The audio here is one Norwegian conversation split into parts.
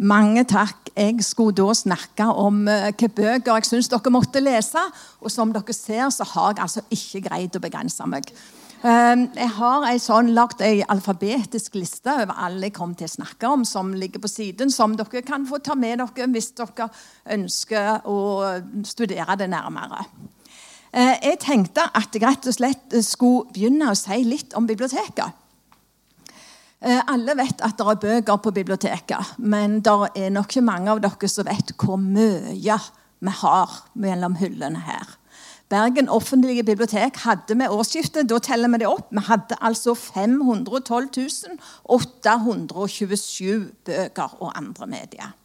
Mange takk. Jeg skulle da snakke om uh, hvilke bøker jeg syns dere måtte lese. Og som dere ser, så har jeg altså ikke greid å begrense meg. Uh, jeg har en sånn, lagt ei alfabetisk liste over alle jeg kom til å snakke om, som ligger på siden, som dere kan få ta med dere hvis dere ønsker å studere det nærmere. Uh, jeg tenkte at jeg rett og slett skulle begynne å si litt om biblioteket. Eh, alle vet at det er bøker på biblioteket, men det er nok ikke mange av dere som vet hvor mye vi har mellom hyllene her. Bergen offentlige bibliotek hadde med årsskiftet da teller vi det opp, vi hadde altså 512 827 bøker og andre medier.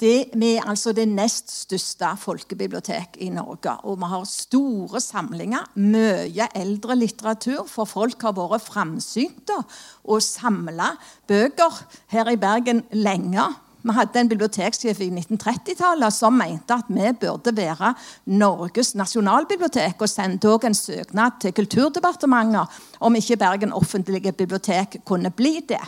Det, vi er altså det nest største folkebibliotek i Norge. Og vi har store samlinger, mye eldre litteratur, for folk har vært framsynte og samla bøker her i Bergen lenge. Vi hadde en biblioteksjef i 1930-tallet som mente at vi burde være Norges nasjonalbibliotek, og sendte også en søknad til Kulturdepartementet om ikke Bergen offentlige bibliotek kunne bli det.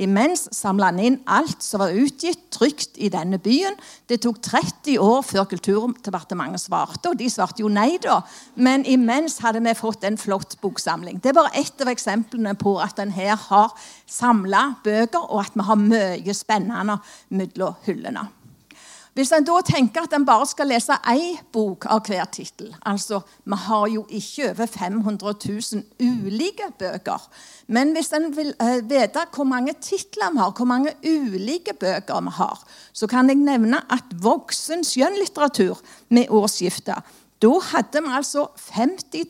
Imens samla han inn alt som var utgitt trygt i denne byen. Det tok 30 år før Kulturdepartementet svarte, og de svarte jo nei, da. Men imens hadde vi fått en flott boksamling. Det er bare ett av eksemplene på at en her har samla bøker, og at vi har mye spennende mellom hyllene. Hvis en da tenker at en bare skal lese én bok av hver tittel altså, Vi har jo ikke over 500 000 ulike bøker. Men hvis en vil uh, vite hvor mange titler vi har, hvor mange ulike bøker vi har, så kan jeg nevne at voksen skjønnlitteratur med årsskiftet Da hadde vi altså 50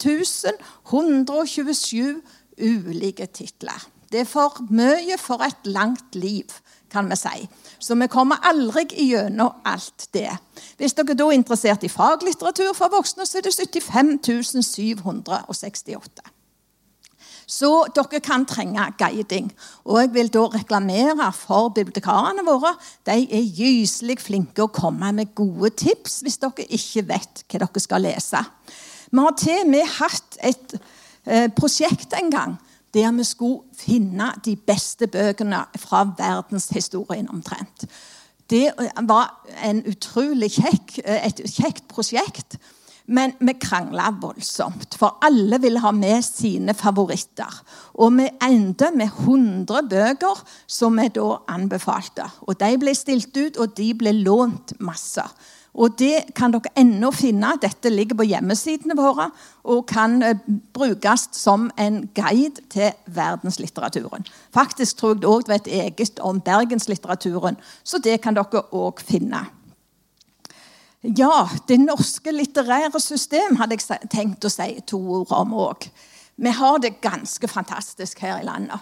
127 ulike titler. Det er for mye for et langt liv kan vi si. Så vi kommer aldri igjennom alt det. Hvis dere da er interessert i faglitteratur for voksne, så er det 75 768. Så dere kan trenge guiding. Og jeg vil da reklamere for bibliotekarene våre. De er gyselig flinke å komme med gode tips hvis dere ikke vet hva dere skal lese. Vi har til og med hatt et eh, prosjekt en gang der vi skulle finne de beste bøkene fra verdenshistorien omtrent. Det var utrolig kjekk, et kjekt prosjekt. Men vi krangla voldsomt, for alle ville ha med sine favoritter. Og vi endte med 100 bøker som vi da anbefalte. Og De ble stilt ut, og de ble lånt masse. Og Det kan dere ennå finne. Dette ligger på hjemmesidene våre og kan eh, brukes som en guide til verdenslitteraturen. Faktisk tror jeg det òg var et eget om bergenslitteraturen, så det kan dere òg finne. Ja, det norske litterære system hadde jeg tenkt å si to ord om òg. Vi har det ganske fantastisk her i landet.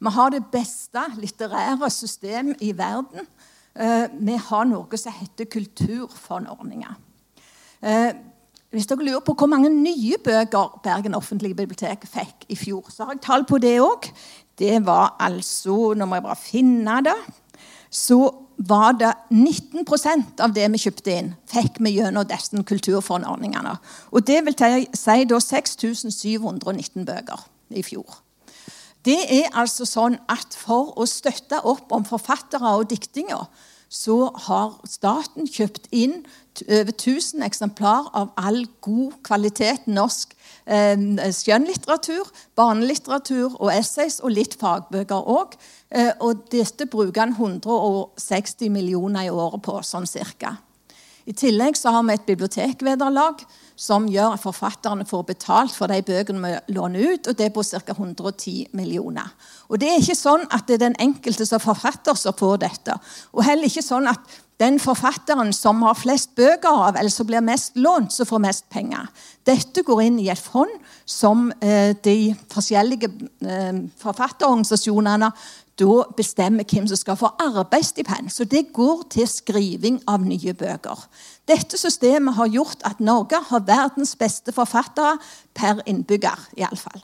Vi har det beste litterære system i verden. Eh, vi har noe som heter kulturforordninger. Eh, hvis dere lurer på hvor mange nye bøker Bergen offentlige bibliotek fikk i fjor, så har jeg tall på det òg. Det var altså Nå må jeg bare finne det. Så var det 19% av det vi kjøpte inn, fikk vi gjennom disse kulturfondordningene. Og det vil si da 6719 bøker i fjor. Det er altså sånn at For å støtte opp om forfattere og diktinger så har staten kjøpt inn over 1000 eksemplar av all god kvalitet norsk eh, skjønnlitteratur, barnelitteratur og essays, og litt fagbøker òg. Eh, og dette bruker han 160 millioner i året på, sånn cirka. I tillegg så har vi et bibliotekvederlag som gjør at forfatterne får betalt for de bøkene vi låner ut, og det er på ca. 110 millioner. Og Det er ikke sånn at det er den enkelte som forfatter som får dette. Og heller ikke sånn at den forfatteren som har flest bøker av, eller som blir mest lånt, som får mest penger. Dette går inn i et fond som eh, de forskjellige eh, forfatterorganisasjonene da bestemmer hvem som skal få arbeidsstipend. Så det går til skriving av nye bøker. Dette systemet har gjort at Norge har verdens beste forfattere per innbygger. I alle fall.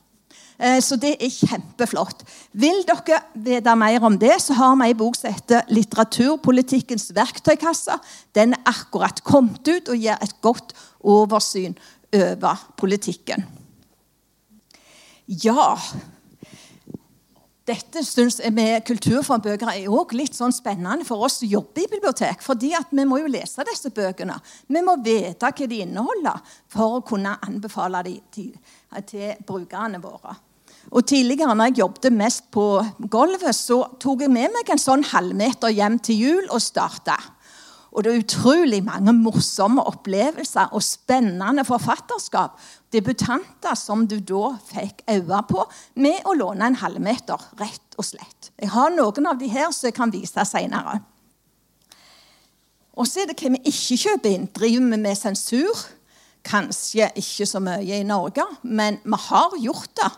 Eh, så det er kjempeflott. Vil dere vite mer om det, så har vi ei bok som heter 'Litteraturpolitikkens verktøykasse'. Den er akkurat kommet ut og gir et godt oversyn over politikken. Ja Dette syns jeg med kulturforbøker er også litt sånn spennende for oss som jobber i bibliotek. fordi vi må jo lese disse bøkene. Vi må vite hva de inneholder for å kunne anbefale dem til, til brukerne våre. Og Tidligere når jeg jobbet mest på gulvet, så tok jeg med meg en sånn halvmeter hjem til jul og starta. Og det er utrolig mange morsomme opplevelser og spennende forfatterskap. Debutanter som du da fikk øye på med å låne en halvmeter, rett og slett. Jeg har noen av de her som jeg kan vise senere. Og så er det hva vi ikke kjøper inn. Driver vi med sensur? Kanskje ikke så mye i Norge, men vi har gjort det.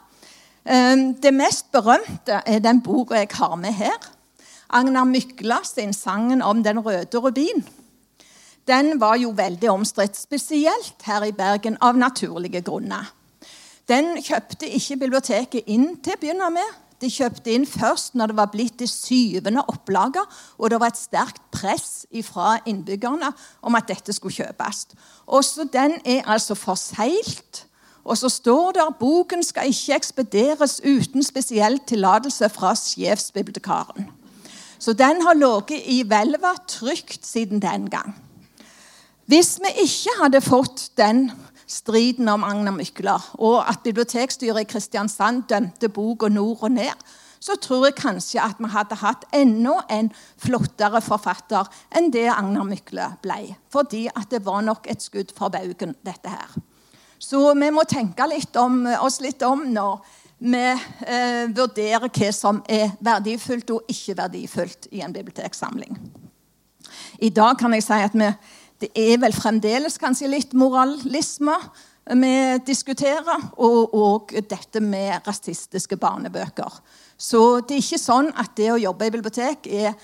Ehm, det mest berømte er den boka jeg har med her. Agnar Mykla sin 'Sangen om den røde rubin'. Den var jo veldig omstridt, spesielt her i Bergen, av naturlige grunner. Den kjøpte ikke biblioteket inn til å begynne med. De kjøpte inn først når det var blitt det syvende opplaget, og det var et sterkt press fra innbyggerne om at dette skulle kjøpes. Også den er altså forseglt og så står det at boken skal ikke ekspederes uten spesiell tillatelse fra sjefsbibliotekaren. Så den har ligget i hvelvet trygt siden den gang. Hvis vi ikke hadde fått den striden om Agnar Mykler, og at bibliotekstyret i Kristiansand dømte boka nord og ned, så tror jeg kanskje at vi hadde hatt enda en flottere forfatter enn det Agnar Mykle ble. Fordi at det var nok et skudd for baugen, dette her. Så vi må tenke litt om, oss litt om når vi eh, vurderer hva som er verdifullt og ikke verdifullt i en biblioteksamling. I dag kan jeg si at vi, det er vel fremdeles kanskje litt moralisme vi diskuterer, og, og dette med rasistiske barnebøker. Så det er ikke sånn at det å jobbe i bibliotek er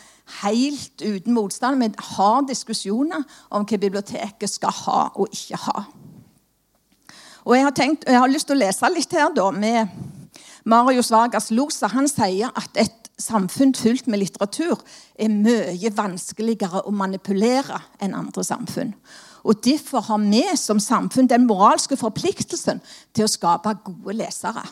helt uten motstand. Vi har diskusjoner om hva biblioteket skal ha og ikke ha. Og jeg har, tenkt, jeg har lyst til å lese litt her da, med Marius Vargas Losa. Han sier at et samfunn fylt med litteratur er mye vanskeligere å manipulere enn andre samfunn. Og Derfor har vi som samfunn den moralske forpliktelsen til å skape gode lesere.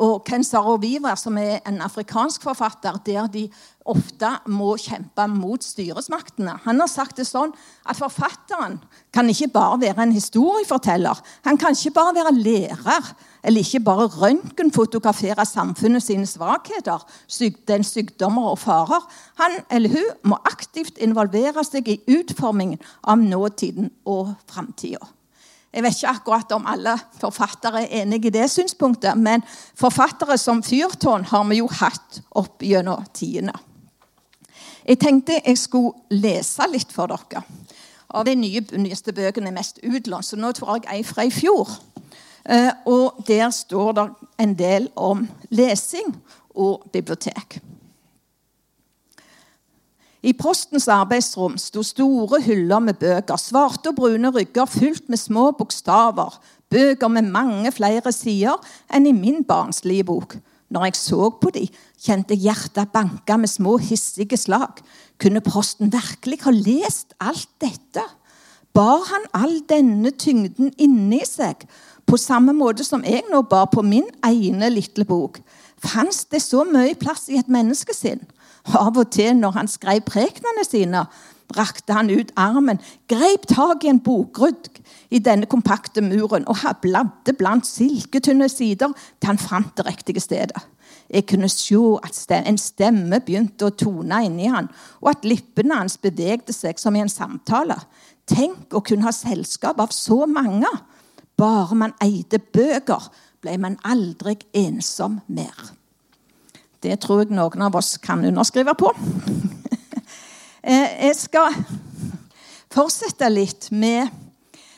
Og Ken Saroviva, som er en afrikansk forfatter, der de ofte må kjempe mot styresmaktene. Han har sagt det sånn at forfatteren kan ikke bare være en historieforteller. Han kan ikke bare være lærer, eller ikke bare røntgenfotografere samfunnet sine svakheter, den sykdommer og farer. Han eller hun må aktivt involvere seg i utformingen av nåtiden og framtida. Jeg vet ikke akkurat om alle forfattere er enig i det synspunktet, men forfattere som fyrtårn har vi jo hatt opp gjennom tidene. Jeg tenkte jeg skulle lese litt for dere. Av de nye, nyeste bøkene er mest utlånt, så nå tror jeg ei fra i fjor. Eh, og der står det en del om lesing og bibliotek. I postens arbeidsrom sto store hyller med bøker, svarte og brune rygger fylt med små bokstaver, bøker med mange flere sider enn i min barnslige bok. Når jeg så på de, kjente hjertet banke med små, hissige slag. Kunne Posten virkelig ha lest alt dette? Bar han all denne tyngden inni seg, på samme måte som jeg nå bar på min ene lille bok? Fantes det så mye plass i et menneskesinn? Av og til når han skrev prekenene sine, brakte han ut armen, greip tak i en bokrudd i denne kompakte muren og bladde blant silketynne sider til han fant det riktige stedet. Jeg kunne se at en stemme begynte å tone inni han, og at lippene hans bevegde seg som i en samtale. Tenk å kunne ha selskap av så mange. Bare man eide bøker, ble man aldri ensom mer. Det tror jeg noen av oss kan underskrive på. Eh, jeg skal fortsette litt med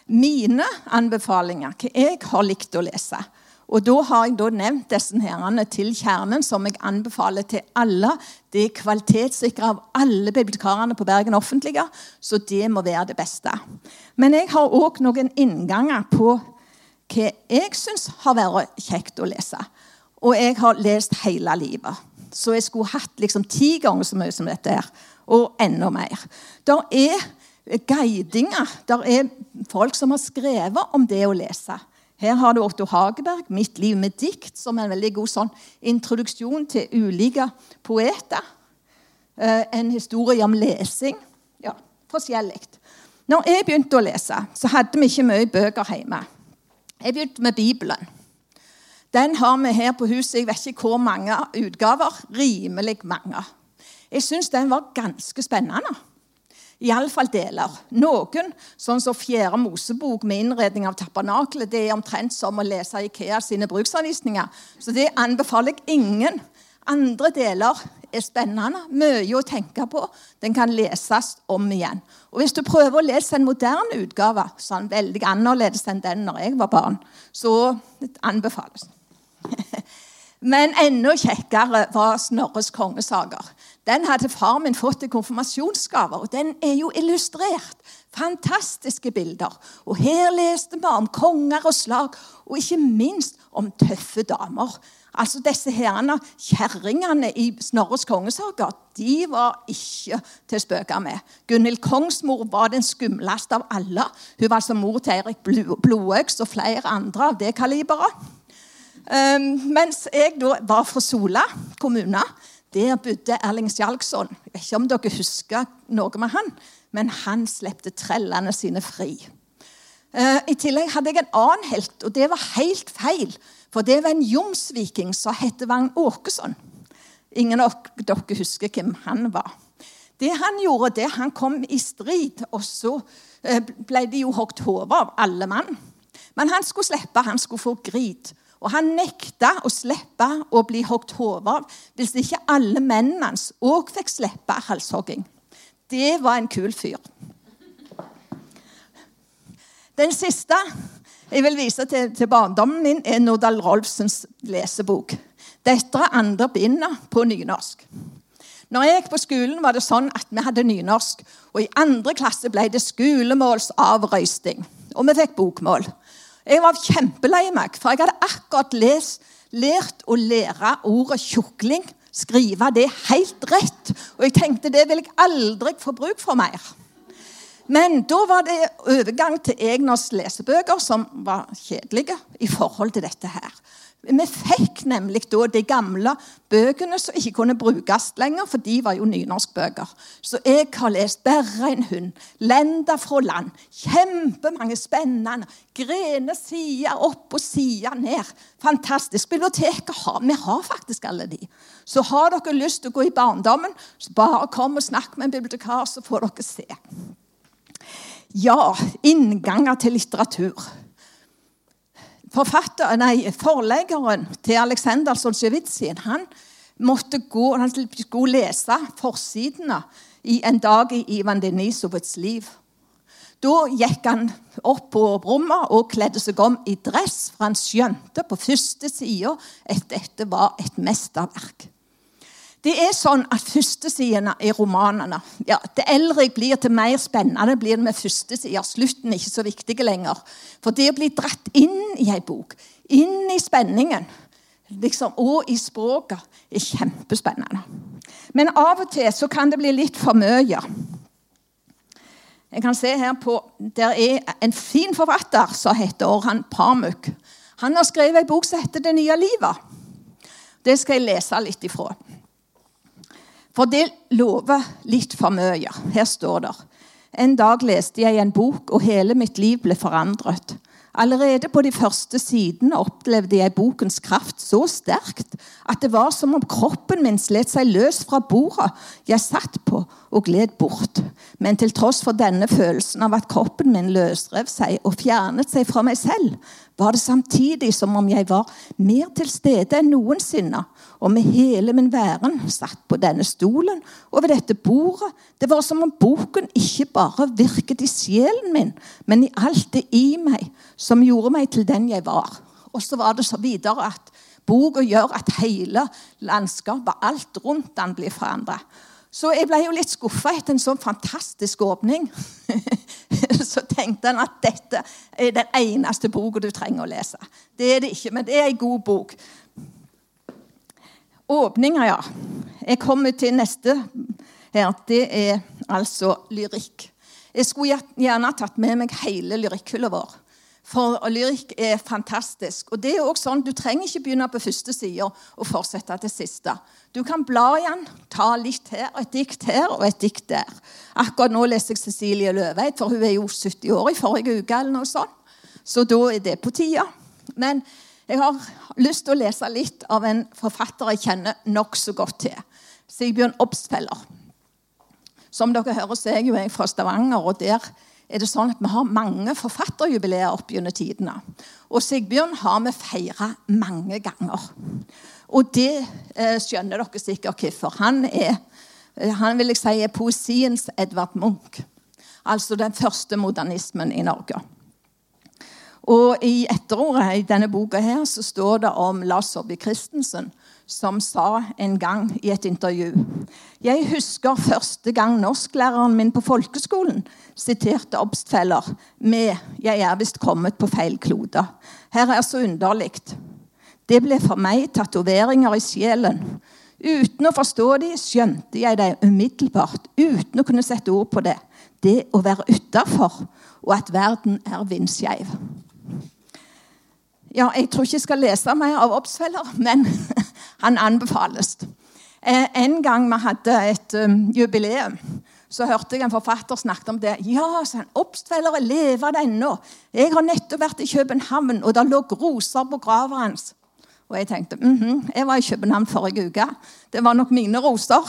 mine anbefalinger, hva jeg har likt å lese. Og Da har jeg da nevnt disse herrene til kjernen, som jeg anbefaler til alle. Det er kvalitetssikra av alle bibliotekarene på Bergen offentlige, så det må være det beste. Men jeg har òg noen innganger på hva jeg syns har vært kjekt å lese. Og jeg har lest hele livet. Så jeg skulle hatt liksom ti ganger så mye som dette her. Og enda mer. Der er guidinger. Der er folk som har skrevet om det å lese. Her har du Otto Hageberg, 'Mitt liv med dikt', som er en veldig god sånn introduksjon til ulike poeter. Eh, en historie om lesing. Ja, forskjellig. Når jeg begynte å lese, så hadde vi ikke mye bøker hjemme. Jeg begynte med Bibelen. Den har vi her på huset jeg vet ikke hvor mange utgaver. Rimelig mange. Jeg syns den var ganske spennende. Iallfall deler. Noen, sånn som Fjerde Mosebok med innredning av tabernakelet, det er omtrent som å lese Ikea sine bruksanvisninger. Så det anbefaler jeg ingen. Andre deler er spennende, mye å tenke på. Den kan leses om igjen. Og Hvis du prøver å lese en moderne utgave, så den veldig annerledes enn den når jeg var barn, så anbefales. Men enda kjekkere var Snorres kongesager. Den hadde far min fått i konfirmasjonsgave, og den er jo illustrert. Fantastiske bilder. Og her leste vi om konger og slag, og ikke minst om tøffe damer. Altså Disse herrene, kjerringene i Snorres kongesager de var ikke til å spøke med. Gunhild Kongsmor var den skumleste av alle. Hun var altså mor til Eirik Blodøks og flere andre av det kaliberet. Um, mens jeg da var fra Sola kommune, der bodde Erling Skjalgsson. Jeg vet ikke om dere husker noe med han, men han slepte trellene sine fri. Uh, I tillegg hadde jeg en annen helt, og det var helt feil. For det var en jomsviking som het Vagn Åkesson. Ingen av dere husker hvem han var. Det han gjorde, det han kom i strid, og så uh, ble de jo hogd hodet av alle mann. Men han skulle slippe, han skulle få grit. Og han nekta å slippe å bli hogd hodet av hvis ikke alle mennene hans òg fikk slippe halshogging. Det var en kul fyr. Den siste jeg vil vise til, til barndommen min, er Nordahl Rolfsens lesebok. Dette er andre bindet på nynorsk. Når jeg gikk på skolen, var det sånn at vi hadde nynorsk. Og i andre klasse ble det skolemålsavrøysting. Og vi fikk bokmål. Jeg var kjempelei meg, for jeg hadde akkurat lest, lært å lære ordet tjukling. Skrive det helt rett. Og jeg tenkte det vil jeg aldri få bruk for mer. Men da var det overgang til Egners lesebøker, som var kjedelige i forhold til dette her. Vi fikk nemlig da de gamle bøkene som ikke kunne brukes lenger, for de var jo nynorskbøker. Så jeg har lest 'Berre en hund', 'Lenda fra land'. Kjempemange spennende. Grene sider opp og sider ned. Fantastisk. Biblioteket har Vi har faktisk alle de. Så har dere lyst til å gå i barndommen, så bare kom og snakk med en bibliotekar, så får dere se. Ja, innganger til litteratur nei, Forleggeren til Aleksandr Solzjevitsjin han måtte gå, han skulle lese forsidene i en dag i Ivan Denisovets liv. Da gikk han opp på rommet og kledde seg om i dress, for han skjønte på første sida at dette var et mesterverk. Det er sånn at Førstesidene i romanene ja, Det eldre jeg blir, til mer spennende blir det med førstesider. Slutten er ikke så viktig lenger. For det å bli dratt inn i ei bok, inn i spenningen liksom, og i språket, er kjempespennende. Men av og til så kan det bli litt for mye. Jeg kan se her på, Der er en fin forfatter som heter Orhan Pamuk. Han har skrevet en bok som heter 'Det nye livet'. Det skal jeg lese litt ifra. For det lover litt for mye. Her står det En dag leste jeg en bok, og hele mitt liv ble forandret. Allerede på de første sidene opplevde jeg bokens kraft så sterkt at det var som om kroppen min slet seg løs fra bordet jeg satt på, og gled bort. Men til tross for denne følelsen av at kroppen min løsrev seg og fjernet seg fra meg selv, var det samtidig som om jeg var mer til stede enn noensinne, og med hele min væren satt på denne stolen og ved dette bordet. Det var som om boken ikke bare virket i sjelen min, men i alt det i meg som gjorde meg til den jeg var. Og så var det så videre at boka gjør at hele landskapet, alt rundt den, blir forandra. Så jeg ble jo litt skuffa etter en sånn fantastisk åpning. så tenkte han at dette er den eneste boka du trenger å lese. Det er det ikke, men det er en god bok. Åpninger, ja. Jeg kommer til neste her. Det er altså lyrikk. Jeg skulle gjerne tatt med meg hele lyrikkhylla vår. For lyrikk er fantastisk. Og det er også sånn, Du trenger ikke begynne på første side og fortsette til siste. Du kan bla i den, ta litt her, et dikt her og et dikt der. Akkurat nå leser jeg Cecilie Løveid, for hun er jo 70 år i forrige uke. eller noe sånt. Så da er det på tida. Men jeg har lyst til å lese litt av en forfatter jeg kjenner nokså godt til. Sigbjørn Obstfeller. Som dere hører, så er jeg jo fra Stavanger, og der er det sånn at vi har mange forfatterjubileer opp gjennom tidene. Og Sigbjørn har vi feira mange ganger. Og det eh, skjønner dere sikkert hvorfor. Han er, eh, han vil jeg si, er poesiens Edvard Munch. Altså den første modernismen i Norge. Og I etterordet i denne boka her, så står det om Lars Saabye Christensen, som sa en gang i et intervju Jeg husker første gang norsklæreren min på folkeskolen siterte Obstfeller med 'Jeg er visst kommet på feil klode'. Her er så underlig. Det ble for meg tatoveringer i sjelen. Uten å forstå de, skjønte jeg det umiddelbart, uten å kunne sette ord på det. Det å være utafor, og at verden er vindskeiv. Ja, jeg tror ikke jeg skal lese mer av Obsfeller, men han anbefales. Eh, en gang vi hadde et um, jubileum, så hørte jeg en forfatter snakke om det. Ja, sånn, Obstfeller lever ennå. Jeg har nettopp vært i København, og det lå roser på grava hans. Og jeg tenkte mm -hmm, jeg var i København forrige uke. Det var nok mine roser.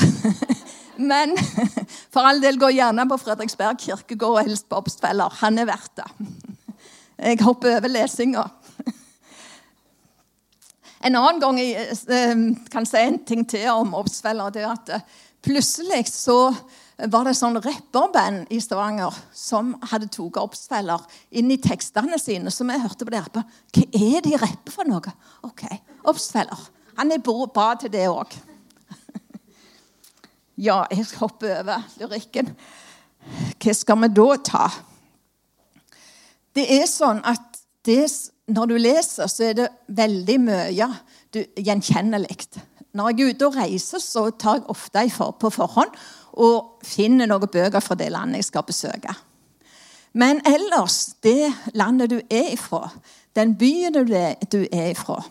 Men for all del, gå gjerne på Fredriksberg kirkegård og helst på Obstfeller. Han er verdt det. Jeg hopper over lesinga. En annen gang jeg eh, kan si en ting til om Obsfeller. det er at eh, Plutselig så var det sånn rapperband i Stavanger som hadde tatt Obsfeller inn i tekstene sine. Som jeg hørte på det på. Hva er de rapper for noe? Ok, Obsfeller. Han er bra til det òg. Ja, jeg hopper over lyrikken. Hva skal vi da ta? Det er sånn at det, når du leser, så er det veldig mye du, gjenkjennelig. Når jeg er ute og reiser, så tar jeg ofte for, på forhånd og finner noen bøker fra det landet jeg skal besøke. Men ellers, det landet du er ifra, den byen du er ifra,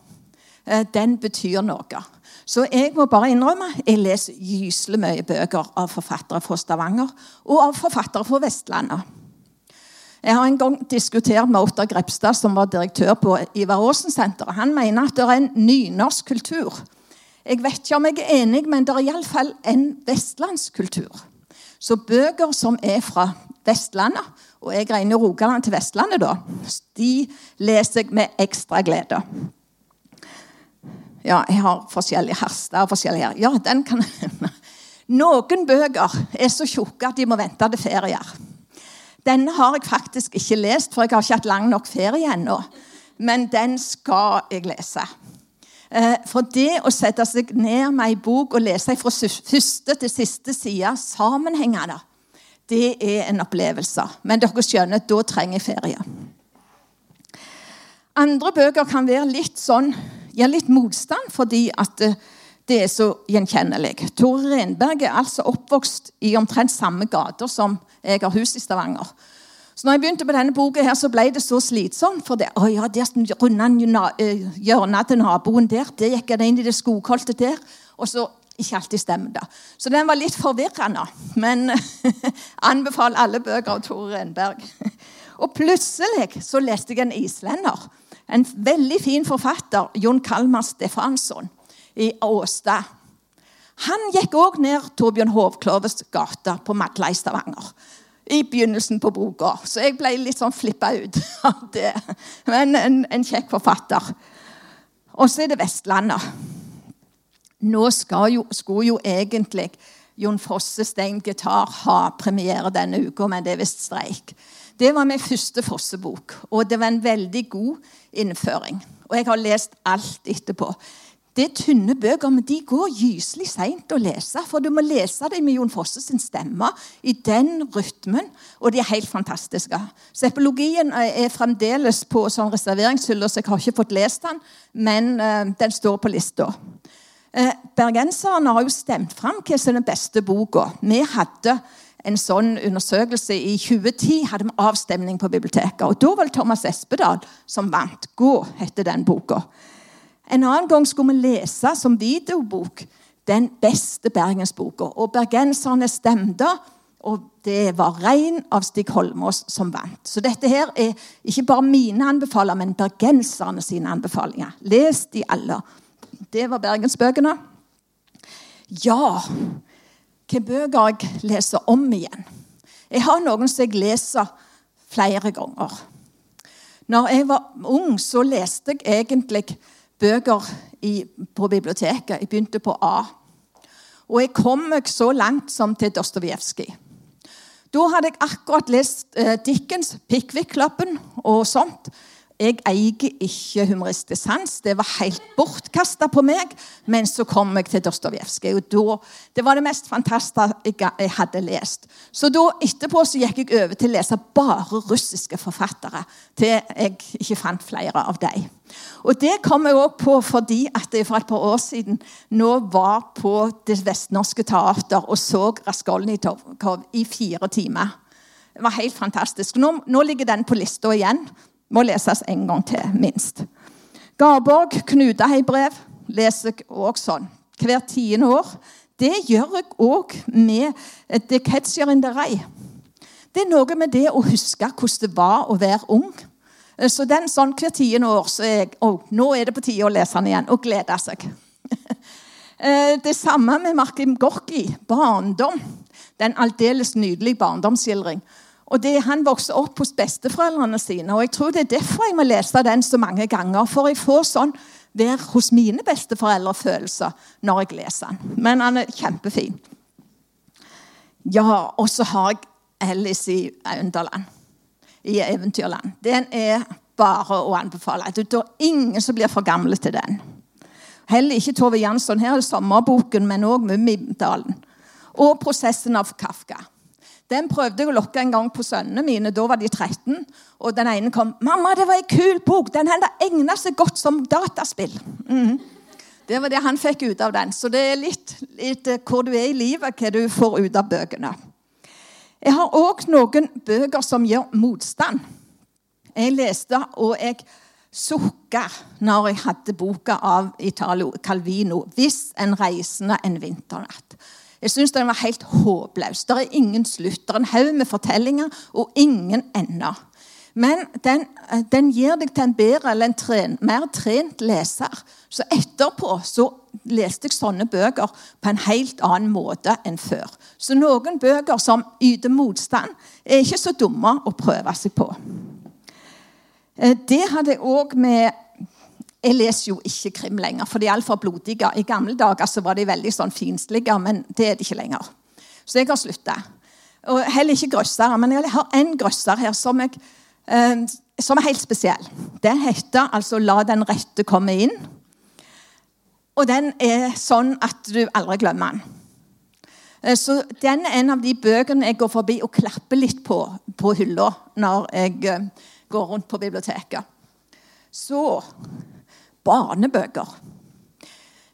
eh, den betyr noe. Så jeg må bare innrømme jeg leser gyselig mye bøker av forfattere fra Stavanger og av forfattere fra Vestlandet. Jeg har en gang diskutert med Ottar Grepstad, som var direktør på Ivar Aasen-senteret. Han mener at det er en nynorsk kultur. Jeg vet ikke om jeg er enig, men det er iallfall en vestlandskultur. Så bøker som er fra Vestlandet, og jeg regner Rogaland til Vestlandet, da, de leser jeg med ekstra glede. Ja, jeg har forskjellige Harstad og forskjellige her. Ja, den kan Noen bøker er så tjukke at de må vente til ferier. Denne har jeg faktisk ikke lest, for jeg har ikke hatt lang nok ferie ennå. Men den skal jeg lese. Eh, for det å sette seg ned med ei bok og lese fra første til siste side sammenhengende, det er en opplevelse. Men dere skjønner, da trenger jeg ferie. Andre bøker kan være litt sånn, gi litt motstand fordi at eh, det er så gjenkjennelig. Tore Renberg er altså oppvokst i omtrent samme gater som jeg har hus i Stavanger. Så når jeg begynte på denne boka, her, så ble det så slitsomt. For det, å ja, der runda eh, hjørnet til naboen der. Der gikk han inn i det skogholtet der. Og så ikke alltid stemte det. Så den var litt forvirrende. Men anbefaler alle bøker av Tore Renberg. Og plutselig så leste jeg en islender. En veldig fin forfatter, Jon Kalmar Stefansson, i Åstad. Han gikk òg ned Torbjørn Hovkloves gate på Madla i Stavanger. I begynnelsen på boka. Så jeg ble litt sånn flippa ut av det. Men en, en kjekk forfatter. Og så er det Vestlandet. Nå jo, skulle jo egentlig Jon Fosse Stein Gitar ha premiere denne uka, men det er visst streik. Det var min første Fosse-bok, og det var en veldig god innføring. Og jeg har lest alt etterpå. Det er tynne bøker, men de går gyselig seint å lese. For du må lese dem med Jon Fosse sin stemme, i den rytmen. Og de er helt fantastiske. Så epologien er fremdeles på sånn reserveringshylle, så jeg har ikke fått lest den, men uh, den står på lista. Uh, bergenserne har jo stemt fram hva som er den beste boka. Vi hadde en sånn undersøkelse i 2010. hadde vi avstemning på biblioteket. og Da var det Thomas Espedal som vant. 'Gå' heter den boka. En annen gang skulle vi lese som videobok den beste bergensboka. Og bergenserne stemte, og det var Rein av Stig Holmås som vant. Så dette her er ikke bare mine anbefalinger, men bergenserne sine anbefalinger. Les de alle. Det var bergensbøkene. Ja, hvilke bøker jeg leser om igjen. Jeg har noen som jeg leser flere ganger. Når jeg var ung, så leste jeg egentlig bøker i, på biblioteket. Jeg begynte på A. Og jeg kom meg så langt som til Dostojevskij. Da hadde jeg akkurat lest eh, Dickens, Pickwick-klappen og sånt. Jeg eier ikke humoristisk sans. Det var helt bortkasta på meg. Men så kom jeg til Dostojevskij. Det var det mest fantastiske jeg hadde lest. Så da etterpå så gikk jeg over til å lese bare russiske forfattere. Til jeg ikke fant flere av dem. Og det kom jeg òg på fordi at jeg for et par år siden nå var på Det vestnorske teater og så Raskolnikov i fire timer. Det var helt fantastisk. Nå, nå ligger den på lista igjen. Må leses en gang til, minst. Garborg Knutehei-brev leser jeg òg sånn hvert tiende år. Det gjør jeg òg med The Catcher in the Rei. Det er noe med det å huske hvordan det var å være ung. Så den sånn hvert tiende år så er jeg, oh, Nå er det på tide å lese den igjen og glede seg. Eh, det samme med Markim Gorki, 'Barndom'. Den aldeles nydelige barndomsskildring. Og det, Han vokste opp hos besteforeldrene sine. og Jeg tror det er derfor jeg må lese den så mange ganger. For jeg får sånn være hos mine besteforeldre-følelser når jeg leser den. Men han er kjempefin. Ja, og så har jeg Alice i Underland. I Eventyrland. Den er bare å anbefale. Det er ingen som blir for gamle til den. Heller ikke Tove Jansson. Her er sommerboken, men òg Mummidalen. Og prosessen av Kafka. Den prøvde jeg å lokke en gang på sønnene mine. Da var de 13. Og den ene kom 'Mamma, det var ei kul bok. Den egner seg godt som dataspill.' Mm. Det var det han fikk ut av den. Så det er litt, litt eh, hvor du er i livet, hva du får ut av bøkene. Jeg har òg noen bøker som gjør motstand. Jeg leste, og jeg sukka når jeg hadde boka av Italo Calvino 'Hvis en reisende en vinternatt'. Jeg syns den var helt håpløs. Det er ingen slutt. Det er en haug med fortellinger og ingen ender. Men den, eh, den gir deg til en bedre eller en tren, mer trent leser. Så etterpå så leste jeg sånne bøker på en helt annen måte enn før. Så noen bøker som yter motstand, er ikke så dumme å prøve seg på. Eh, det hadde jeg òg med jeg leser jo ikke krim lenger, for de er altfor blodige. I gamle dager så var de veldig sånn fiendtlige, men det er de ikke lenger. Så jeg har slutta. Og heller ikke grøssere. Men jeg har en grøsser her som, jeg, eh, som, er helt spesiell. Den heter altså 'La den rette komme inn'. Og den er sånn at du aldri glemmer den. Eh, så den er en av de bøkene jeg går forbi og klapper litt på på hylla når jeg eh, går rundt på biblioteket. Så barnebøker.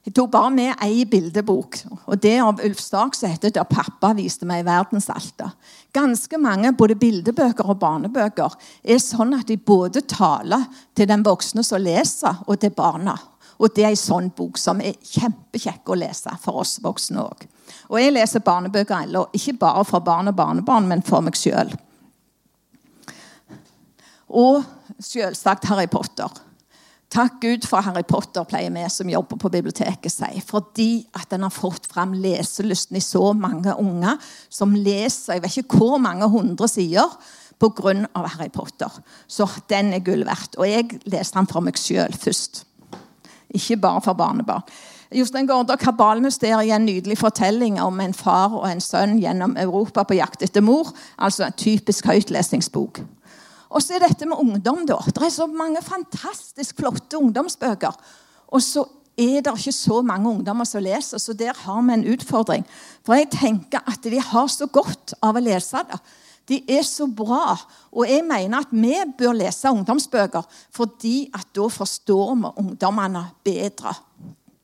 Jeg tok bare med ei bildebok, og det av Ulf Stark som heter 'Der pappa viste meg verdensalta'. Ganske mange både bildebøker og barnebøker er sånn at de både taler til den voksne som leser, og til barna. Og det er ei sånn bok som er kjempekjekk å lese for oss voksne òg. Og jeg leser barnebøker ennå, ikke bare for barn og barnebarn, men for meg sjøl. Og selvsagt Harry Potter. Takk Gud for Harry Potter, pleier vi som jobber på biblioteket si. Fordi at den har fått fram leselysten i så mange unger som leser jeg vet ikke hvor mange hundre sider pga. Harry Potter. Så den er gull verdt. Og jeg leste den for meg sjøl først. Ikke bare for barnebarn. Jostein Gaarder, 'Kabalmysteriet' er en nydelig fortelling om en far og en sønn gjennom Europa på jakt etter mor. Altså en typisk høytlesningsbok. Og så er dette med ungdom, da. Det er så mange fantastisk flotte ungdomsbøker. Og så er det ikke så mange ungdommer som leser, så der har vi en utfordring. For jeg tenker at de har så godt av å lese det. De er så bra. Og jeg mener at vi bør lese ungdomsbøker fordi at da forstår vi ungdommene bedre.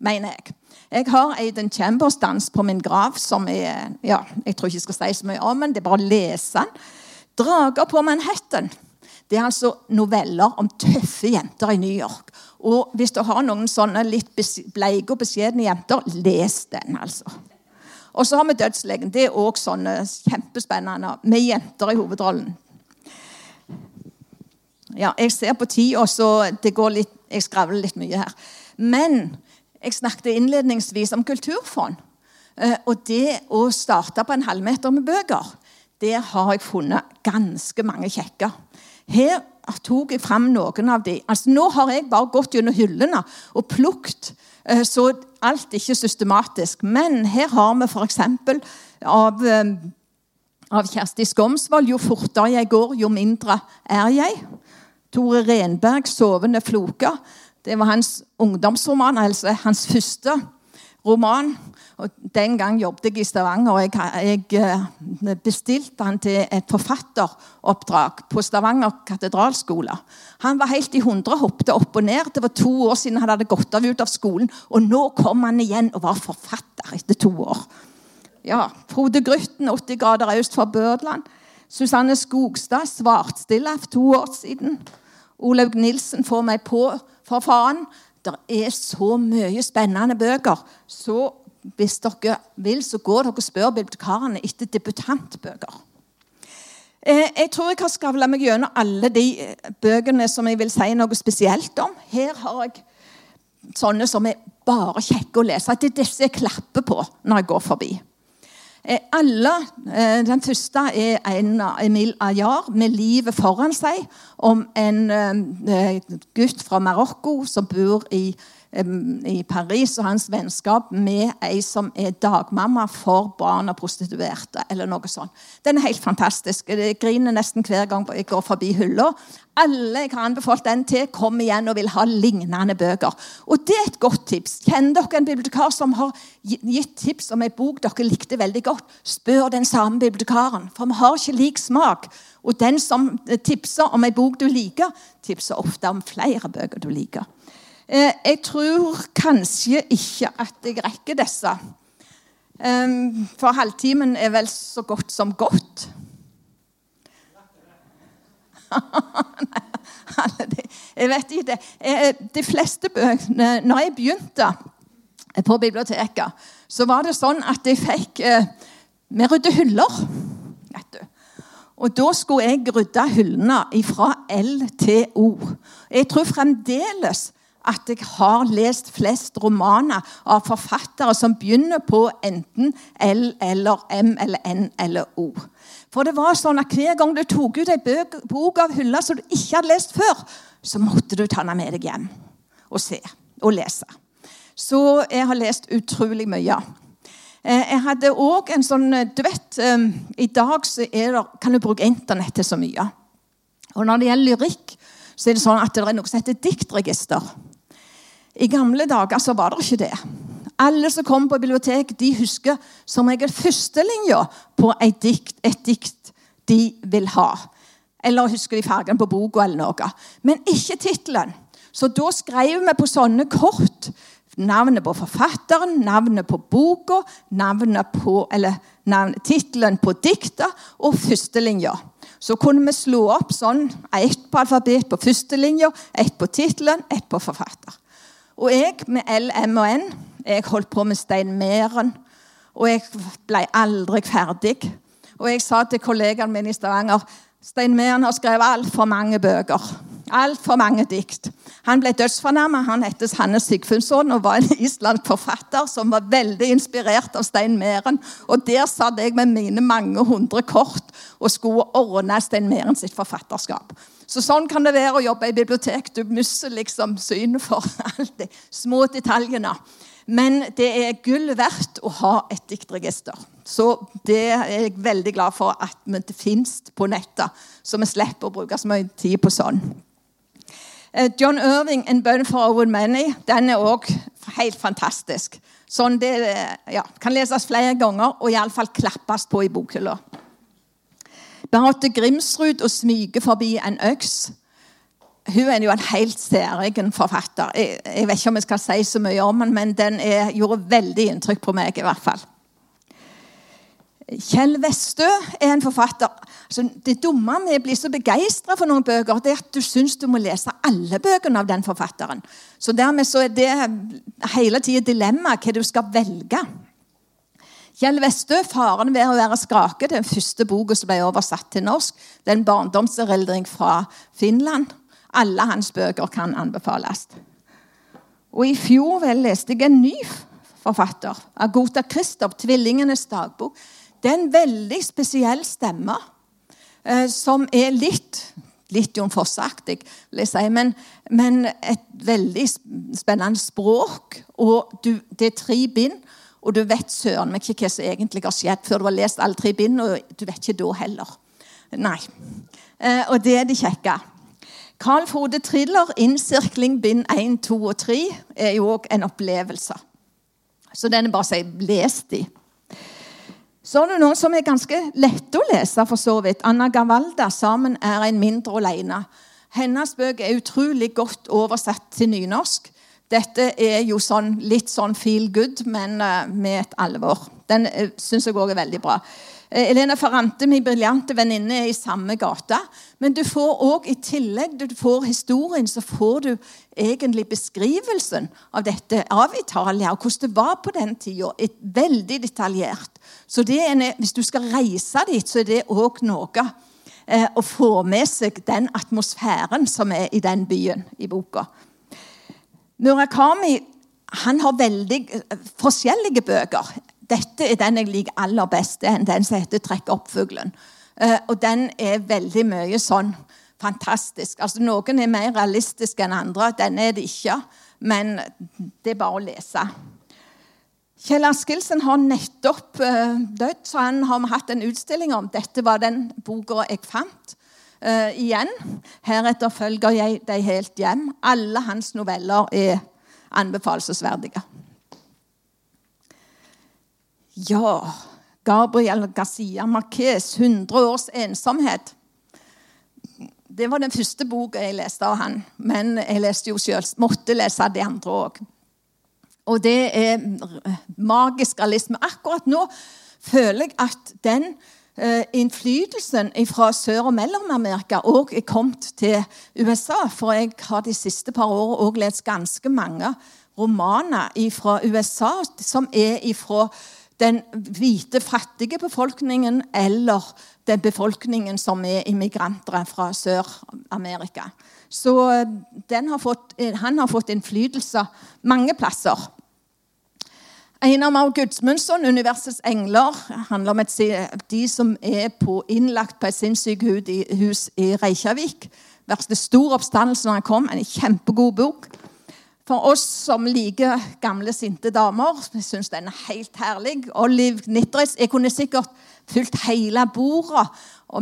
Mener jeg. Jeg har Aiden Chambers dans på min grav, som er ja, Jeg tror ikke jeg skal si så mye om den, det er bare å lese den. 'Drager på Manhattan'. Det er altså noveller om tøffe jenter i New York. Og hvis du har noen sånne litt bleike og beskjedne jenter, les den, altså. Og så har vi 'Dødslegen'. Det er òg sånne kjempespennende med jenter i hovedrollen. Ja, jeg ser på tida, så det går litt, jeg skravler litt mye her. Men jeg snakket innledningsvis om kulturfond. Eh, og det å starte på en halvmeter med bøker, det har jeg funnet ganske mange kjekke. Her tok jeg fram noen av de. Altså, nå har jeg bare gått gjennom hyllene og plukket, eh, så alt er ikke systematisk. Men her har vi f.eks. av eh, av Kjersti Skomsvold 'Jo fortere jeg går, jo mindre er jeg'. Tore Renberg 'Sovende floker'. Det var hans ungdomsroman, altså hans første roman. Og Den gang jobbet jeg i Stavanger, og jeg, jeg eh, bestilte han til et forfatteroppdrag på Stavanger katedralskole. Han var helt i hundre, hoppet opp og ned. Det var to år siden han hadde gått av ut av skolen. Og nå kom han igjen og var forfatter etter to år. Ja, Frode Grytten, 80 grader øst for Børdland. Susanne Skogstad, Svartstilla to år siden. Olaug Nilsen får meg på for faen. Det er så mye spennende bøker. Så hvis dere vil, så går dere og spør bibliotekarene etter debutantbøker. Eh, jeg tror jeg har skravla meg gjennom alle de eh, bøkene som jeg vil si noe spesielt om. Her har jeg sånne som er bare kjekke å lese. Det er disse jeg klapper på når jeg går forbi. Eh, alle, eh, Den første er en Emil Ayar med livet foran seg, om en eh, gutt fra Marokko som bor i i Paris og hans vennskap med ei som er dagmamma for barn av prostituerte. eller noe sånt. Den er helt fantastisk. Jeg griner nesten hver gang jeg går forbi hylla. Alle jeg har anbefalt den til, kommer igjen og vil ha lignende bøker. Og det er et godt tips. Kjenner dere en bibliotekar som har gitt tips om en bok dere likte veldig godt? Spør den samme bibliotekaren, for vi har ikke lik smak. Og den som tipser om en bok du liker, tipser ofte om flere bøker du liker. Eh, jeg tror kanskje ikke at jeg rekker disse. For halvtimen er vel så godt som godt. jeg vet ikke det. Eh, de fleste bøkene Når jeg begynte på biblioteket, så var det sånn at jeg fikk eh, Vi rydder hyller. vet du. Og da skulle jeg rydde hyllene fra L til O. Jeg tror fremdeles at jeg har lest flest romaner av forfattere som begynner på enten L eller M eller N eller O. For det var sånn at Hver gang du tok ut en bok av hylla som du ikke hadde lest før, så måtte du ta den med deg hjem og se og lese. Så jeg har lest utrolig mye. Eh, jeg hadde òg en sånn Du vet, eh, i dag det, kan du bruke Internett til så mye. Og når det gjelder lyrikk, så er det sånn at det er noe som heter diktregister. I gamle dager så var det ikke det. Alle som kom på bibliotek, de husker som regel førstelinja på et dikt, et dikt de vil ha. Eller husker de fargen på boka eller noe. Men ikke tittelen. Så da skrev vi på sånne kort navnet på forfatteren, navnet på boka, navnet på, eller navn, tittelen på diktet og førstelinja. Så kunne vi slå opp sånn ett på alfabet på førstelinja, ett på tittelen, ett på forfatter. Og jeg med L, M og N Jeg holdt på med Stein Meren. Og jeg ble aldri ferdig. Og jeg sa til kollegaen min i Stavanger Stein Meren har skrevet altfor mange bøker. Altfor mange dikt. Han ble dødsfornærma. Han het Hanne Sigfundsson og var en islandsk forfatter som var veldig inspirert av Stein Meren. Og der satt jeg med mine mange hundre kort og skulle ordne Stein Meren sitt forfatterskap. Så Sånn kan det være å jobbe i bibliotek. Du mister liksom synet for alt de små detaljene. Men det er gull verdt å ha et diktregister. Så det er jeg veldig glad for at det fins på nettet, så vi slipper å bruke så mye tid på sånn. Eh, John Irving, 'En bønn for Owen Manny', den er òg helt fantastisk. Sånn det ja, kan leses flere ganger og iallfall klappes på i bokhylla. Beate Grimsrud og smyge forbi en øks. hun er jo en helt særegen forfatter. Jeg, jeg, vet ikke om jeg skal si så mye om den, men den er, gjorde veldig inntrykk på meg. i hvert fall. Kjell Westø er en forfatter. Altså, det dumme med å bli så begeistra for noen bøker, det er at du syns du må lese alle bøkene av den forfatteren. Så dermed så er det hele tida dilemma hva du skal velge. Kjell Westø, 'Faren ved å være skrake', den første boka som ble oversatt til norsk. Det er en barndomserildring fra Finland. Alle hans bøker kan anbefales. Og I fjor vel leste jeg en ny forfatter, Agota Christop, 'Tvillingenes dagbok'. Det er en veldig spesiell stemme, eh, som er litt litt Jon Fosse-aktig, vil jeg si, men, men, et veldig spennende språk. Og du, det er tre bind, og du vet søren meg ikke hva som egentlig har skjedd før du har lest alle tre bind, og du vet ikke da heller. Nei. Eh, og det er det kjekke. Carl Frode Triller, innsirkling bind 1, 2 og 3, er jo òg en opplevelse. Så den er bare å si les de. Så er det noen som er ganske lette å lese, for så vidt. Anna Gavalda, 'Sammen er en mindre alene'. Hennes bøk er utrolig godt oversatt til nynorsk. Dette er jo sånn, litt sånn feel good, men uh, med et alvor. Den uh, syns jeg òg er veldig bra. Eh, Elena Ferrante, min briljante venninne, er i samme gate. Men du får òg, i tillegg du får historien, så får du egentlig beskrivelsen av dette av Italia, og hvordan det var på den tida. Veldig detaljert. Så er, hvis du skal reise dit, så er det òg noe eh, å få med seg den atmosfæren som er i den byen i boka. Murakami han har veldig eh, forskjellige bøker. Dette er den jeg liker aller best. Det er den som heter 'Trekk opp fuglen'. Uh, og den er veldig mye sånn fantastisk. Altså, Noen er mer realistiske enn andre. Denne er det ikke. Men det er bare å lese. Kjell Askildsen har nettopp uh, dødd, så han har hatt en utstilling om. Dette var den boka jeg fant. Uh, igjen. Heretter følger jeg deg helt hjem. Alle hans noveller er anbefalesverdige. Ja, Gabriel Garcia Marquez, 100 års ensomhet. Det var den første boka jeg leste av han, men jeg leste jo selv, måtte lese de andre òg. Og det er magisk realisme. Akkurat nå føler jeg at den innflytelsen fra Sør- og Mellom-Amerika òg er kommet til USA. For jeg har de siste par årene òg lest ganske mange romaner fra USA som er fra den hvite, fattige befolkningen eller den befolkningen som er immigranter fra Sør-Amerika. Så eh, har fått, eh, han har fått innflytelse mange plasser. Einar Maur Gudsmundsson, 'Universets engler', handler om et, de som er på, innlagt på et sinnssykehus i Reykjavik. Verste stor oppstandelse når han kom. En kjempegod bok. For oss som liker gamle, sinte damer, syns den er helt herlig. Olive Nitris Jeg kunne sikkert fylt hele bordet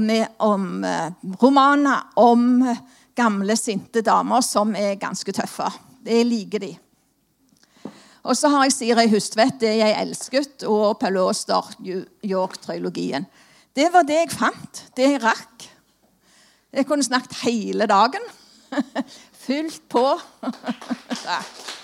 med, om uh, romaner om gamle, sinte damer som er ganske tøffe. Det liker de. Og så har jeg Siri Hustvedt, det jeg elsket, og Paul Auster, York-trilogien. Det var det jeg fant. Det jeg rakk. Jeg kunne snakket hele dagen. Fylt på. Takk.